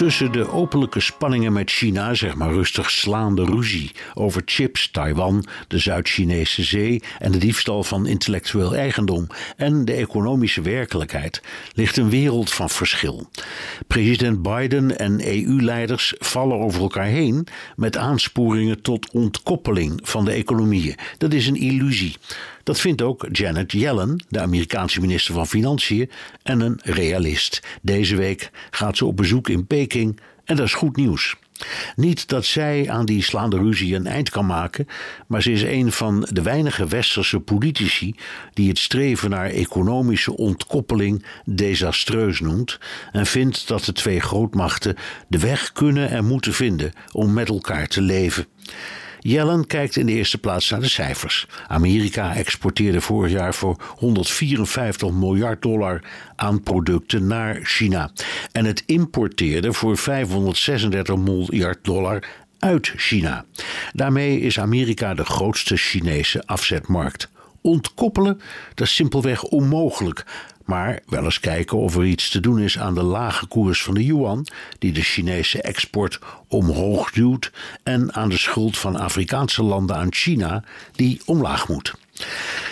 Tussen de openlijke spanningen met China, zeg maar rustig slaande ruzie over chips, Taiwan, de Zuid-Chinese zee en de diefstal van intellectueel eigendom en de economische werkelijkheid, ligt een wereld van verschil. President Biden en EU-leiders vallen over elkaar heen met aansporingen tot ontkoppeling van de economieën. Dat is een illusie. Dat vindt ook Janet Yellen, de Amerikaanse minister van Financiën, en een realist. Deze week gaat ze op bezoek in Peking en dat is goed nieuws. Niet dat zij aan die slaande ruzie een eind kan maken, maar ze is een van de weinige westerse politici die het streven naar economische ontkoppeling desastreus noemt en vindt dat de twee grootmachten de weg kunnen en moeten vinden om met elkaar te leven. Yellen kijkt in de eerste plaats naar de cijfers. Amerika exporteerde vorig jaar voor 154 miljard dollar aan producten naar China. En het importeerde voor 536 miljard dollar uit China. Daarmee is Amerika de grootste Chinese afzetmarkt. Ontkoppelen, dat is simpelweg onmogelijk. Maar wel eens kijken of er iets te doen is aan de lage koers van de yuan, die de Chinese export omhoog duwt, en aan de schuld van Afrikaanse landen aan China, die omlaag moet.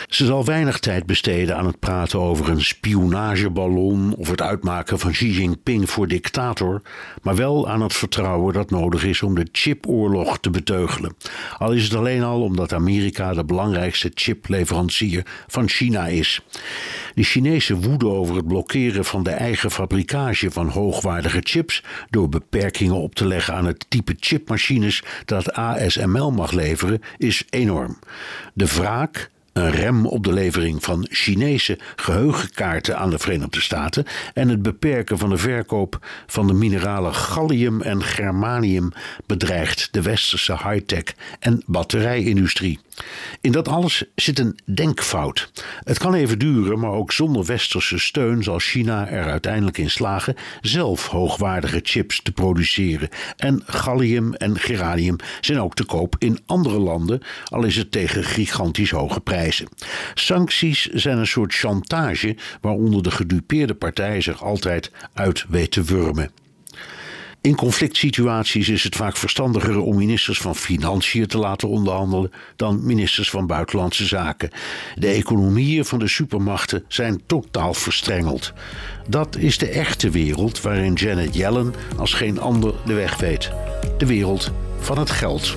Ze zal weinig tijd besteden aan het praten over een spionageballon of het uitmaken van Xi Jinping voor dictator, maar wel aan het vertrouwen dat nodig is om de chipoorlog te beteugelen. Al is het alleen al omdat Amerika de belangrijkste chipleverancier van China is. De Chinese woede over het blokkeren van de eigen fabrikage van hoogwaardige chips door beperkingen op te leggen aan het type chipmachines dat ASML mag leveren is enorm. De wraak een rem op de levering van Chinese geheugenkaarten aan de Verenigde Staten en het beperken van de verkoop van de mineralen gallium en germanium bedreigt de westerse high-tech en batterijindustrie. In dat alles zit een denkfout. Het kan even duren, maar ook zonder westerse steun zal China er uiteindelijk in slagen zelf hoogwaardige chips te produceren. En gallium en geranium zijn ook te koop in andere landen, al is het tegen gigantisch hoge prijzen. Sancties zijn een soort chantage waaronder de gedupeerde partij zich altijd uit weet te wurmen. In conflict situaties is het vaak verstandiger om ministers van Financiën te laten onderhandelen dan ministers van Buitenlandse Zaken. De economieën van de supermachten zijn totaal verstrengeld. Dat is de echte wereld waarin Janet Yellen als geen ander de weg weet. De wereld van het geld.